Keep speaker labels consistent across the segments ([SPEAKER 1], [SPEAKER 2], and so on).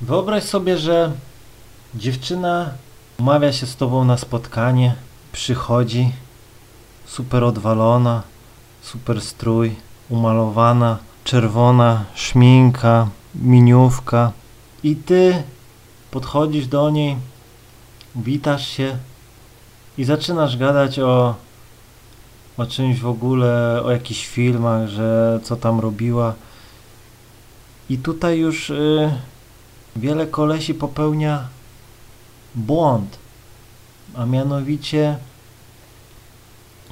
[SPEAKER 1] Wyobraź sobie, że dziewczyna umawia się z tobą na spotkanie, przychodzi, super odwalona, super strój, umalowana, czerwona szminka, miniówka i ty podchodzisz do niej, witasz się i zaczynasz gadać o, o czymś w ogóle, o jakichś filmach, że co tam robiła. I tutaj już y, wiele kolesi popełnia błąd, a mianowicie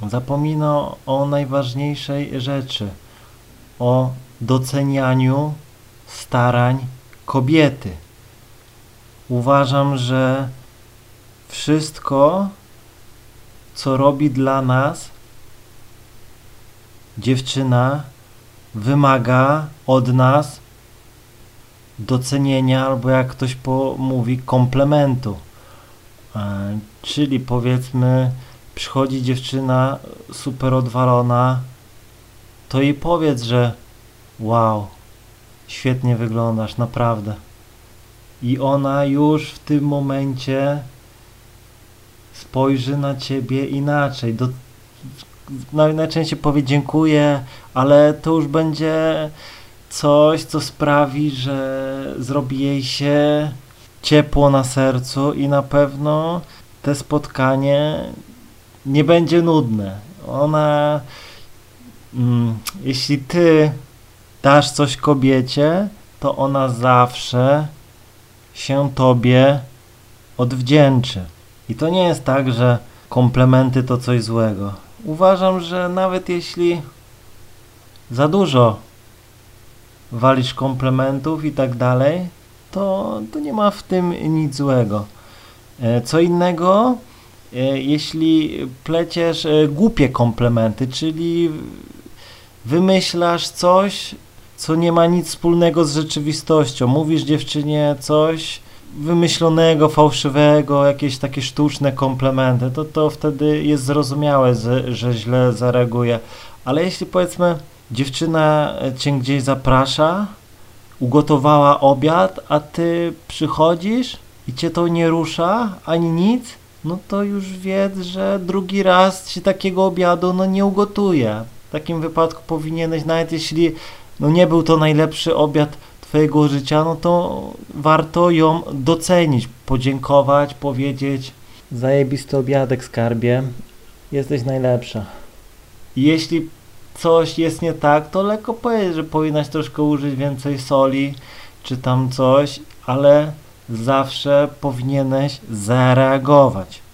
[SPEAKER 1] zapomina o najważniejszej rzeczy, o docenianiu starań kobiety. Uważam, że wszystko, co robi dla nas dziewczyna, wymaga od nas docenienia, albo jak ktoś po, mówi, komplementu. E, czyli powiedzmy, przychodzi dziewczyna super odwalona, to jej powiedz, że wow, świetnie wyglądasz, naprawdę. I ona już w tym momencie spojrzy na ciebie inaczej. Do, naj- najczęściej powie dziękuję, ale to już będzie coś, co sprawi, że zrobi jej się ciepło na sercu i na pewno te spotkanie nie będzie nudne. Ona, mm, jeśli ty dasz coś kobiecie, to ona zawsze się tobie odwdzięczy. I to nie jest tak, że komplementy to coś złego. Uważam, że nawet jeśli za dużo walisz komplementów i tak dalej, to, to nie ma w tym nic złego. E, Co innego, e, jeśli pleciesz e, głupie komplementy, czyli wymyślasz coś, co nie ma nic wspólnego z rzeczywistością. Mówisz dziewczynie coś wymyślonego, fałszywego, jakieś takie sztuczne komplementy, to, to wtedy jest zrozumiałe, że, że źle zareaguje. Ale jeśli powiedzmy dziewczyna cię gdzieś zaprasza, ugotowała obiad, a ty przychodzisz i cię to nie rusza, ani nic, no to już wiedz, że drugi raz ci takiego obiadu no nie ugotuje. W takim wypadku powinieneś, nawet jeśli no nie był to najlepszy obiad twojego życia, no to warto ją docenić, podziękować, powiedzieć zajebisty obiadek skarbie, jesteś najlepsza. Jeśli coś jest nie tak, to lekko powiedzieć, że powinnaś troszkę użyć więcej soli, czy tam coś, ale zawsze powinieneś zareagować.